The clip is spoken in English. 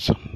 some